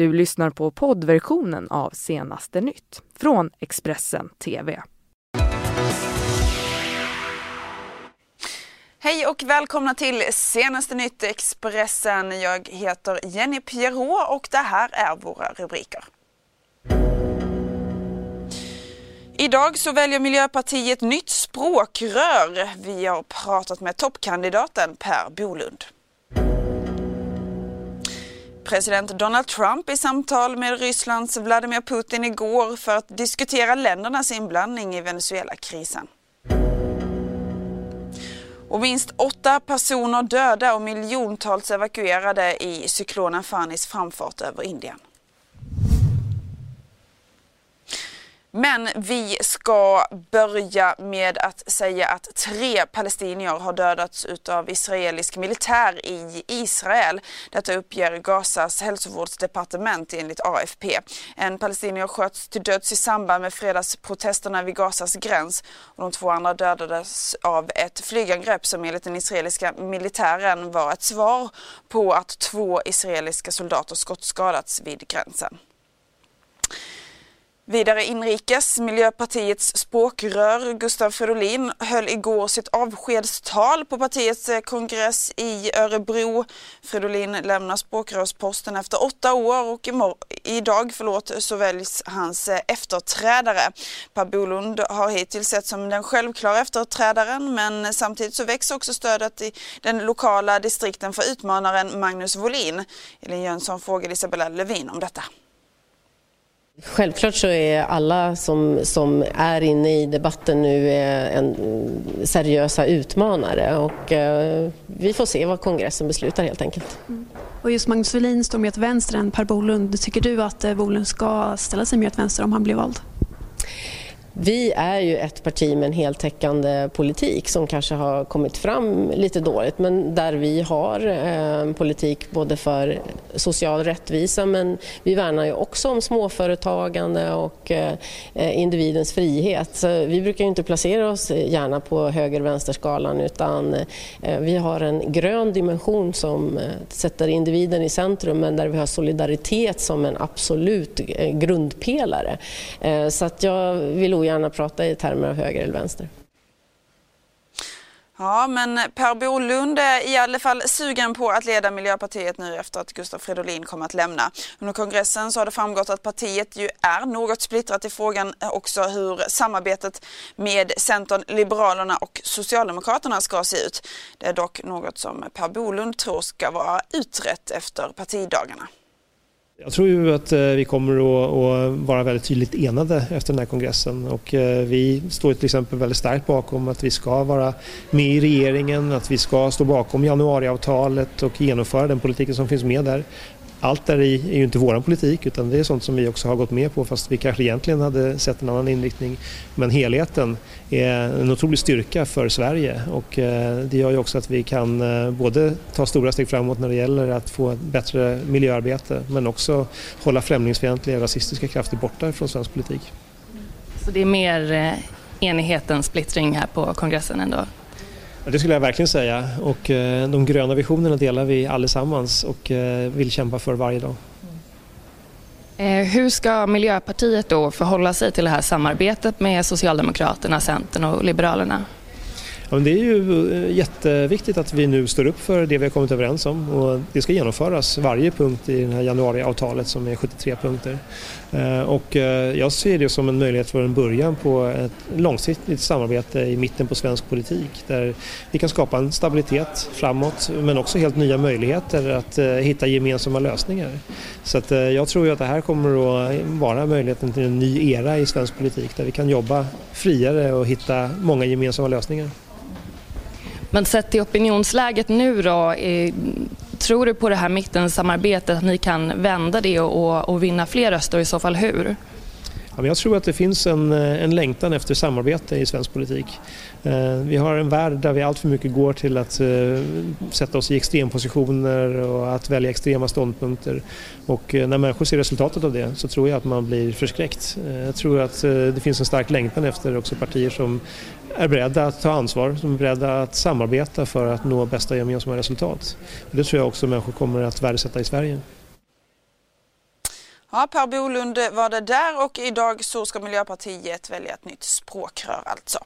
Du lyssnar på poddversionen av Senaste nytt från Expressen TV. Hej och välkomna till Senaste nytt Expressen. Jag heter Jenny Pierrot och det här är våra rubriker. Idag så väljer Miljöpartiet nytt språkrör. Vi har pratat med toppkandidaten Per Bolund. President Donald Trump i samtal med Rysslands Vladimir Putin igår för att diskutera ländernas inblandning i Venezuela-krisen. Och minst åtta personer döda och miljontals evakuerade i cyklonen Fanis framfart över Indien. Men vi ska börja med att säga att tre palestinier har dödats av israelisk militär i Israel. Detta uppger Gazas hälsovårdsdepartement enligt AFP. En palestinier sköts till döds i samband med fredagsprotesterna vid Gazas gräns och de två andra dödades av ett flygangrepp som enligt den israeliska militären var ett svar på att två israeliska soldater skottskadats vid gränsen. Vidare inrikes, Miljöpartiets språkrör Gustav Fridolin höll igår sitt avskedstal på partiets eh, kongress i Örebro. Fridolin lämnar språkrörsposten efter åtta år och idag förlåt, så väljs hans eh, efterträdare. Per Bolund har hittills sett som den självklara efterträdaren men samtidigt så växer också stödet i den lokala distrikten för utmanaren Magnus Wolin. Elin Jönsson frågade Isabella Lövin om detta. Självklart så är alla som, som är inne i debatten nu eh, en seriösa utmanare och eh, vi får se vad kongressen beslutar helt enkelt. Mm. Och just Magnus Welin står mer till vänster än Per Bolund. Tycker du att eh, Bolund ska ställa sig mer till vänster om han blir vald? Vi är ju ett parti med en heltäckande politik som kanske har kommit fram lite dåligt men där vi har en eh, politik både för social rättvisa men vi värnar ju också om småföretagande och eh, eh individens frihet. Så vi brukar inte placera oss gärna på höger-vänster-skalan utan eh, vi har en grön dimension som eh, sätter individen i centrum men där vi har solidaritet som en absolut eh, grundpelare. Så att jag vill ogärna prata i termer av höger eller vänster. Ja, men Per Bolund är i alla fall sugen på att leda Miljöpartiet nu efter att Gustav Fridolin kommer att lämna. Under kongressen så har det framgått att partiet ju är något splittrat i frågan också hur samarbetet med Centern, Liberalerna och Socialdemokraterna ska se ut. Det är dock något som Per Bolund tror ska vara utrett efter partidagarna. Jag tror ju att eh, vi kommer att vara väldigt tydligt enade efter den här kongressen. Och eh, vi står till exempel väldigt starkt bakom att vi ska vara med i regeringen, att vi ska stå bakom januariavtalet och genomföra den politiken som finns med där allt där i är ju inte vår politik utan det är sånt som vi också har gått med på fast vi kanske egentligen hade sett en annan inriktning. Men helheten är en otrolig styrka för Sverige och eh, det gör ju också att vi kan eh, både ta stora steg framåt när det gäller att få ett bättre miljöarbete men också hålla främlingsfientliga och rasistiska krafter borta från svensk politik. Så det är mer eh, enighet än splittring här på kongressen ändå? Det skulle jag verkligen säga och eh, de gröna visionerna delar vi allesammans och eh, vill kämpa för varje dag. Eh, hur ska Miljöpartiet då förhålla sig till det här samarbetet med Socialdemokraterna, Centern och Liberalerna? Ja, det är ju eh, jätteviktigt att vi nu står upp för det vi har kommit överens om och det ska genomföras varje punkt i det här januariavtalet som är 73 punkter. Eh, och eh, jag ser det som en möjlighet för en början på ett långsiktigt samarbete i mitten på svensk politik där vi kan skapa en stabilitet framåt men också helt nya möjligheter att hitta gemensamma lösningar. Så att jag tror ju att det här kommer att vara möjligheten till en ny era i svensk politik där vi kan jobba friare och hitta många gemensamma lösningar. Men sett till opinionsläget nu då, eh, tror du på det här mittensamarbetet, att ni kan vända det och, och vinna fler röster och i så fall hur? Ja, jag tror att det finns en, eh, en längtan efter samarbete i svensk politik. Eh, vi har en värld där vi alltför mycket går till att eh, sätta oss i extrempositioner och att välja extrema ståndpunkter. Och när människor ser resultatet av det så tror jag att man blir förskräckt. Jag tror att det finns en stark längtan efter också partier som är beredda att ta ansvar, som är beredda att samarbeta för att nå bästa gemensamma resultat. Det tror jag också människor kommer att värdesätta i Sverige. Ja, Per Bolund var det där och idag så ska Miljöpartiet välja ett nytt språkrör alltså.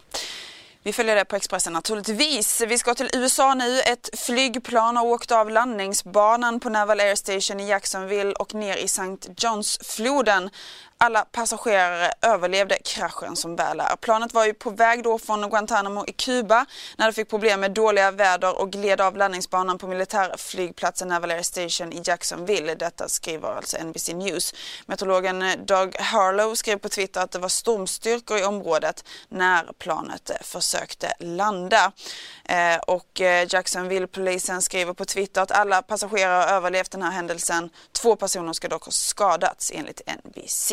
Vi följer det på Expressen naturligtvis. Vi ska till USA nu. Ett flygplan har åkt av landningsbanan på Naval Air Station i Jacksonville och ner i St. Johns-floden. Alla passagerare överlevde kraschen som väl är. Planet var ju på väg då från Guantanamo i Kuba när det fick problem med dåliga väder och gled av landningsbanan på militärflygplatsen Naval Air Station i Jacksonville. Detta skriver alltså NBC News. Meteorologen Doug Harlow skrev på Twitter att det var stormstyrkor i området när planet försökte landa. Eh, och eh, Jacksonville-polisen skriver på Twitter att alla passagerare har överlevt den här händelsen. Två personer ska dock ha skadats enligt NBC.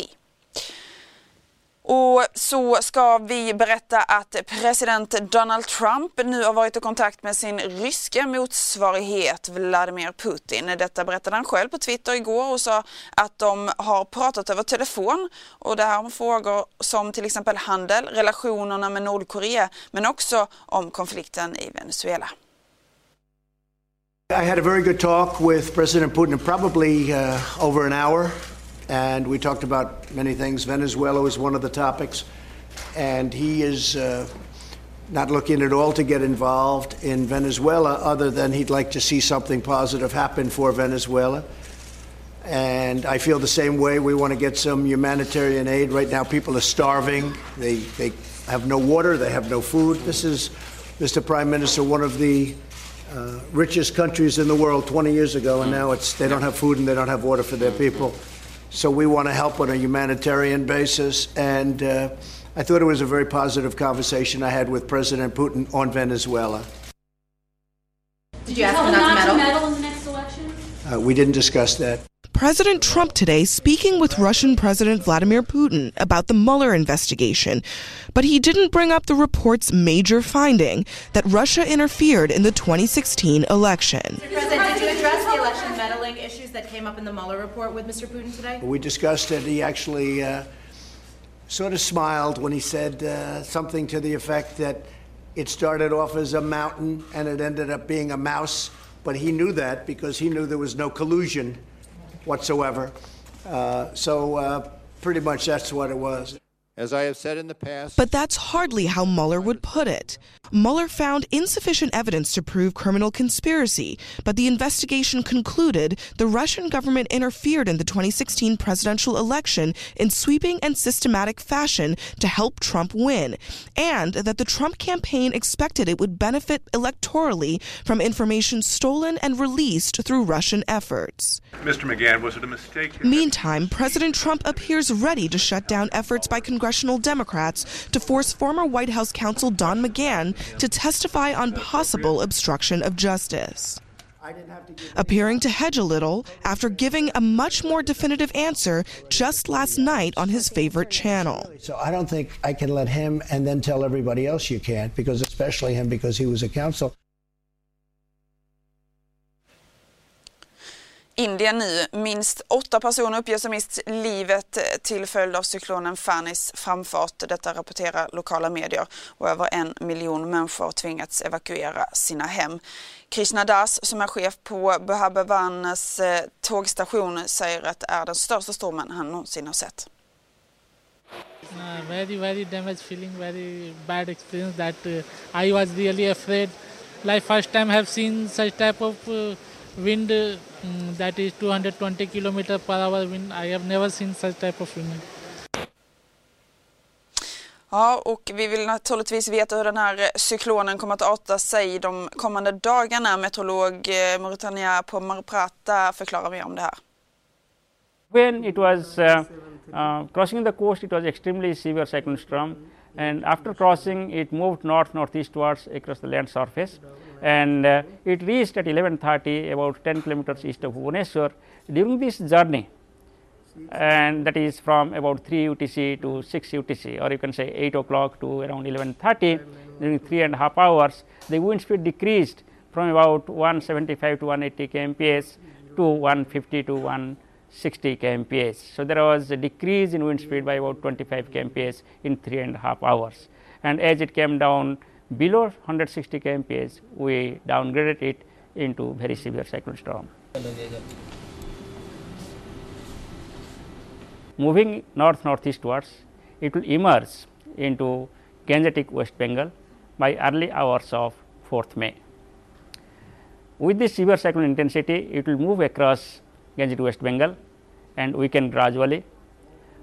Och så ska vi berätta att president Donald Trump nu har varit i kontakt med sin ryska motsvarighet Vladimir Putin. Detta berättade han själv på Twitter igår och sa att de har pratat över telefon och det här om frågor som till exempel handel, relationerna med Nordkorea men också om konflikten i Venezuela. I had a very good talk with President Putin, probably uh, over an hour. And we talked about many things. Venezuela was one of the topics, and he is uh, not looking at all to get involved in Venezuela, other than he'd like to see something positive happen for Venezuela. And I feel the same way. We want to get some humanitarian aid. Right now, people are starving. They, they have no water, they have no food. This is, Mr. Prime Minister, one of the uh, richest countries in the world 20 years ago, and now it's, they don't have food and they don't have water for their people. So we want to help on a humanitarian basis. And uh, I thought it was a very positive conversation I had with President Putin on Venezuela. Did you ask him not to meddle in the next election? Uh, we didn't discuss that. President Trump today speaking with Russian President Vladimir Putin about the Mueller investigation, but he didn't bring up the report's major finding that Russia interfered in the 2016 election. Mr. President, did you address the election meddling issues that came up in the Mueller report with Mr. Putin today? We discussed it. He actually uh, sort of smiled when he said uh, something to the effect that it started off as a mountain and it ended up being a mouse. But he knew that because he knew there was no collusion whatsoever. Uh, so uh, pretty much that's what it was. As I have said in the past. But that's hardly how Mueller would put it. Mueller found insufficient evidence to prove criminal conspiracy, but the investigation concluded the Russian government interfered in the 2016 presidential election in sweeping and systematic fashion to help Trump win, and that the Trump campaign expected it would benefit electorally from information stolen and released through Russian efforts. Mr. McGahn, was it a mistake? Meantime, President Trump appears ready to shut down efforts by congressional Democrats to force former White House counsel Don McGahn to testify on possible obstruction of justice. Appearing to hedge a little after giving a much more definitive answer just last night on his favorite channel. So I don't think I can let him and then tell everybody else you can't, because especially him, because he was a counsel. Indien nu. Minst åtta personer uppges ha mist livet till följd av cyklonen Fanis framfart. Detta rapporterar lokala medier och över en miljon människor har tvingats evakuera sina hem. Krishna Das som är chef på Bhabavanas eh, tågstation säger att det är den största stormen han någonsin har sett. Uh, very very damaged feeling very bad experience that uh, i was really afraid like first time have seen such type of uh, wind uh, that is 220 kilometer per hour wind i have never seen such type of wind Ja, och vi vill naturligtvis veta hur den här cyklonen kommer att arta sig de kommande dagarna. Meteorolog eh, Mauritania på Marprata förklarar mer om det här. When it was uh, uh, crossing the coast, it was extremely severe cyclone storm, and after crossing, it moved north northeastwards across the land surface, and uh, it reached at 11:30, about 10 kilometers east of Bhubaneswar. During this journey, and that is from about 3 UTC to 6 UTC, or you can say 8 o'clock to around 11:30. During three and a half hours, the wind speed decreased from about 175 to 180 kmph to 150 to 160 kmph. So there was a decrease in wind speed by about 25 kmph in three and a half hours. And as it came down below 160 kmph, we downgraded it into very severe cyclone storm. moving north northeastwards, it will emerge into Gangetic West Bengal by early hours of 4th May. With this severe cyclone intensity, it will move across Gangetic West Bengal and weaken gradually.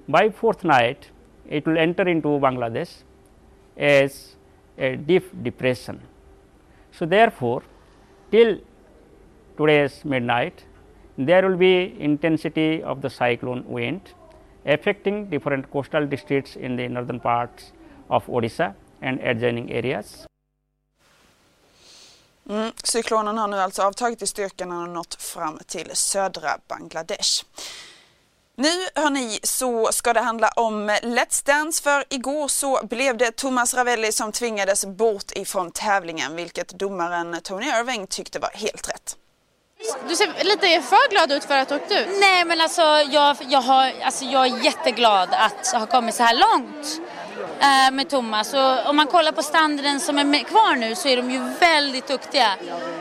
By 4th night, it will enter into Bangladesh as a deep depression. So, therefore, till today's midnight, there will be intensity of the cyclone wind affecting different coastal districts in the northern parts of Odisha and adjoining areas. Mm, cyklonen har nu alltså avtagit i styrkan och nått fram till södra Bangladesh. Nu hörni så ska det handla om Let's Dance för igår så blev det Thomas Ravelli som tvingades bort ifrån tävlingen vilket domaren Tony Irving tyckte var helt rätt. Du ser lite för glad ut för att du åkt ut. Nej men alltså jag, jag, har, alltså jag är jätteglad att ha kommit så här långt eh, med Thomas. Och om man kollar på standarden som är kvar nu så är de ju väldigt duktiga.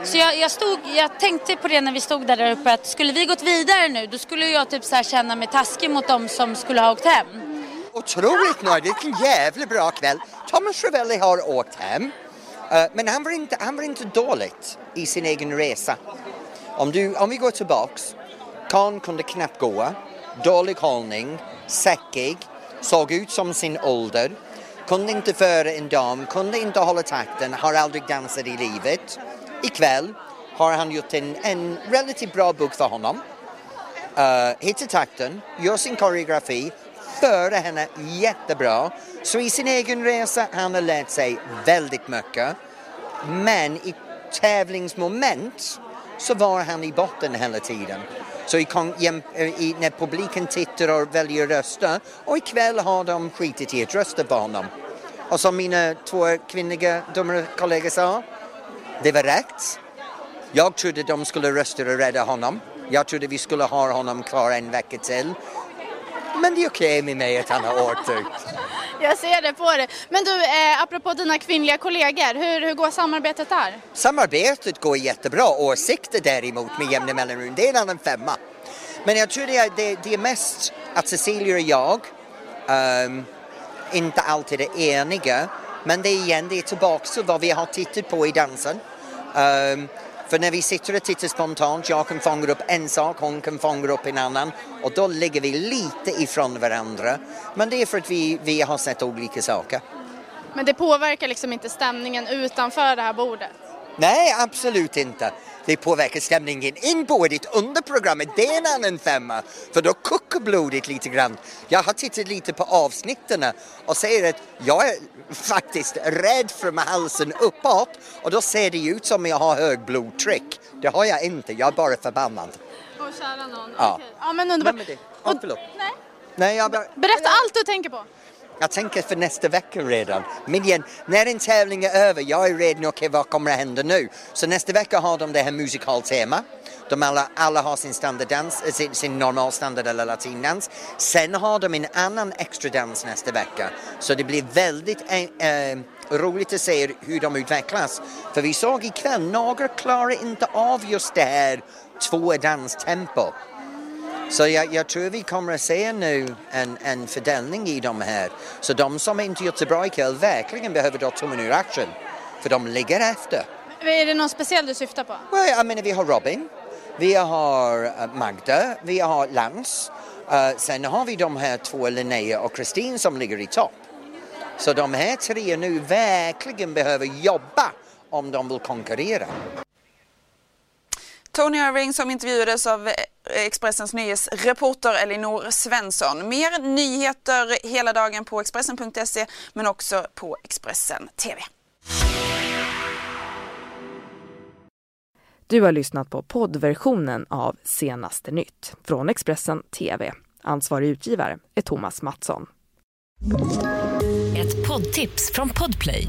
Så jag, jag, stod, jag tänkte på det när vi stod där uppe att skulle vi gått vidare nu då skulle jag typ så här känna mig taskig mot dem som skulle ha åkt hem. Otroligt nöjd, vilken jävla bra kväll. Thomas Ravelli har åkt hem. Uh, men han var, inte, han var inte dåligt i sin egen resa. Om, du, om vi går tillbaks, Kahn kunde knappt gå, dålig hållning, säckig, såg ut som sin ålder, kunde inte föra en dam, kunde inte hålla takten, har aldrig dansat i livet. Ikväll har han gjort en, en relativt bra bok för honom. Eh, uh, hittar takten, gör sin koreografi, före henne jättebra. Så i sin egen resa han har lärt sig väldigt mycket. Men i tävlingsmoment så var han i botten hela tiden. Så i, eh, i, när publiken tittar och väljer rösta och ikväll har de skitit i att rösta på honom. Och som mina två kvinnliga domarkollegor sa, det var rätt. Jag trodde de skulle rösta och rädda honom. Jag trodde vi skulle ha honom kvar en vecka till. Men det är okej okay med mig att han har åkt. Jag ser det på dig. Men du, eh, apropå dina kvinnliga kollegor, hur, hur går samarbetet där? Samarbetet går jättebra. Åsikter däremot med jämna mellanrum, det är en annan femma. Men jag tror det är, det, det är mest att Cecilia och jag um, inte alltid är eniga. Men det är igen, det är tillbaka till vad vi har tittat på i dansen. Um, för när vi sitter och tittar spontant, jag kan fånga upp en sak, hon kan fånga upp en annan och då ligger vi lite ifrån varandra. Men det är för att vi, vi har sett olika saker. Men det påverkar liksom inte stämningen utanför det här bordet? Nej, absolut inte. Det påverkar stämningen inbordet under programmet, det är en annan femma. För då kokar blodet lite grann. Jag har tittat lite på avsnitten och säger att jag är faktiskt rädd för halsen uppåt och då ser det ut som jag har hög blodtryck. Det har jag inte, jag är bara förbannad. Åh kära någon, ja. okej. Ja men underbart. Men det, oh, förlåt. Nej. Nej, bara... Berätta allt du tänker på. Jag tänker för nästa vecka redan. Men igen, när en tävling är över, jag är redan, okej okay, vad kommer att hända nu? Så nästa vecka har de det här musikaltema. De alla, alla har sin standarddans, eh, sin, sin, normal normalstandard eller latindans. Sen har de en annan extra dans nästa vecka. Så det blir väldigt äh, roligt att se hur de utvecklas. För vi såg ikväll, några klarar inte av just det här två danstempo. Så jag, jag, tror vi kommer att se nu en, en fördelning i de här. Så de som inte gjort så bra ikväll verkligen behöver ta tummen ur action. För de ligger efter. Är det någon speciell du syftar på? Well, jag menar, vi har Robin, vi har eh, Magda, vi har Lance. Uh, sen har vi de här två, Linnea och Kristin, som ligger i topp. Så de här tre nu verkligen behöver jobba om de vill konkurrera. Tony Irving som intervjuades av Expressens nyhetsreporter Elinor Svensson. Mer nyheter hela dagen på Expressen.se men också på Expressen TV. Du har lyssnat på poddversionen av Senaste nytt från Expressen TV. Ansvarig utgivare är Thomas Mattsson. Ett poddtips från Podplay.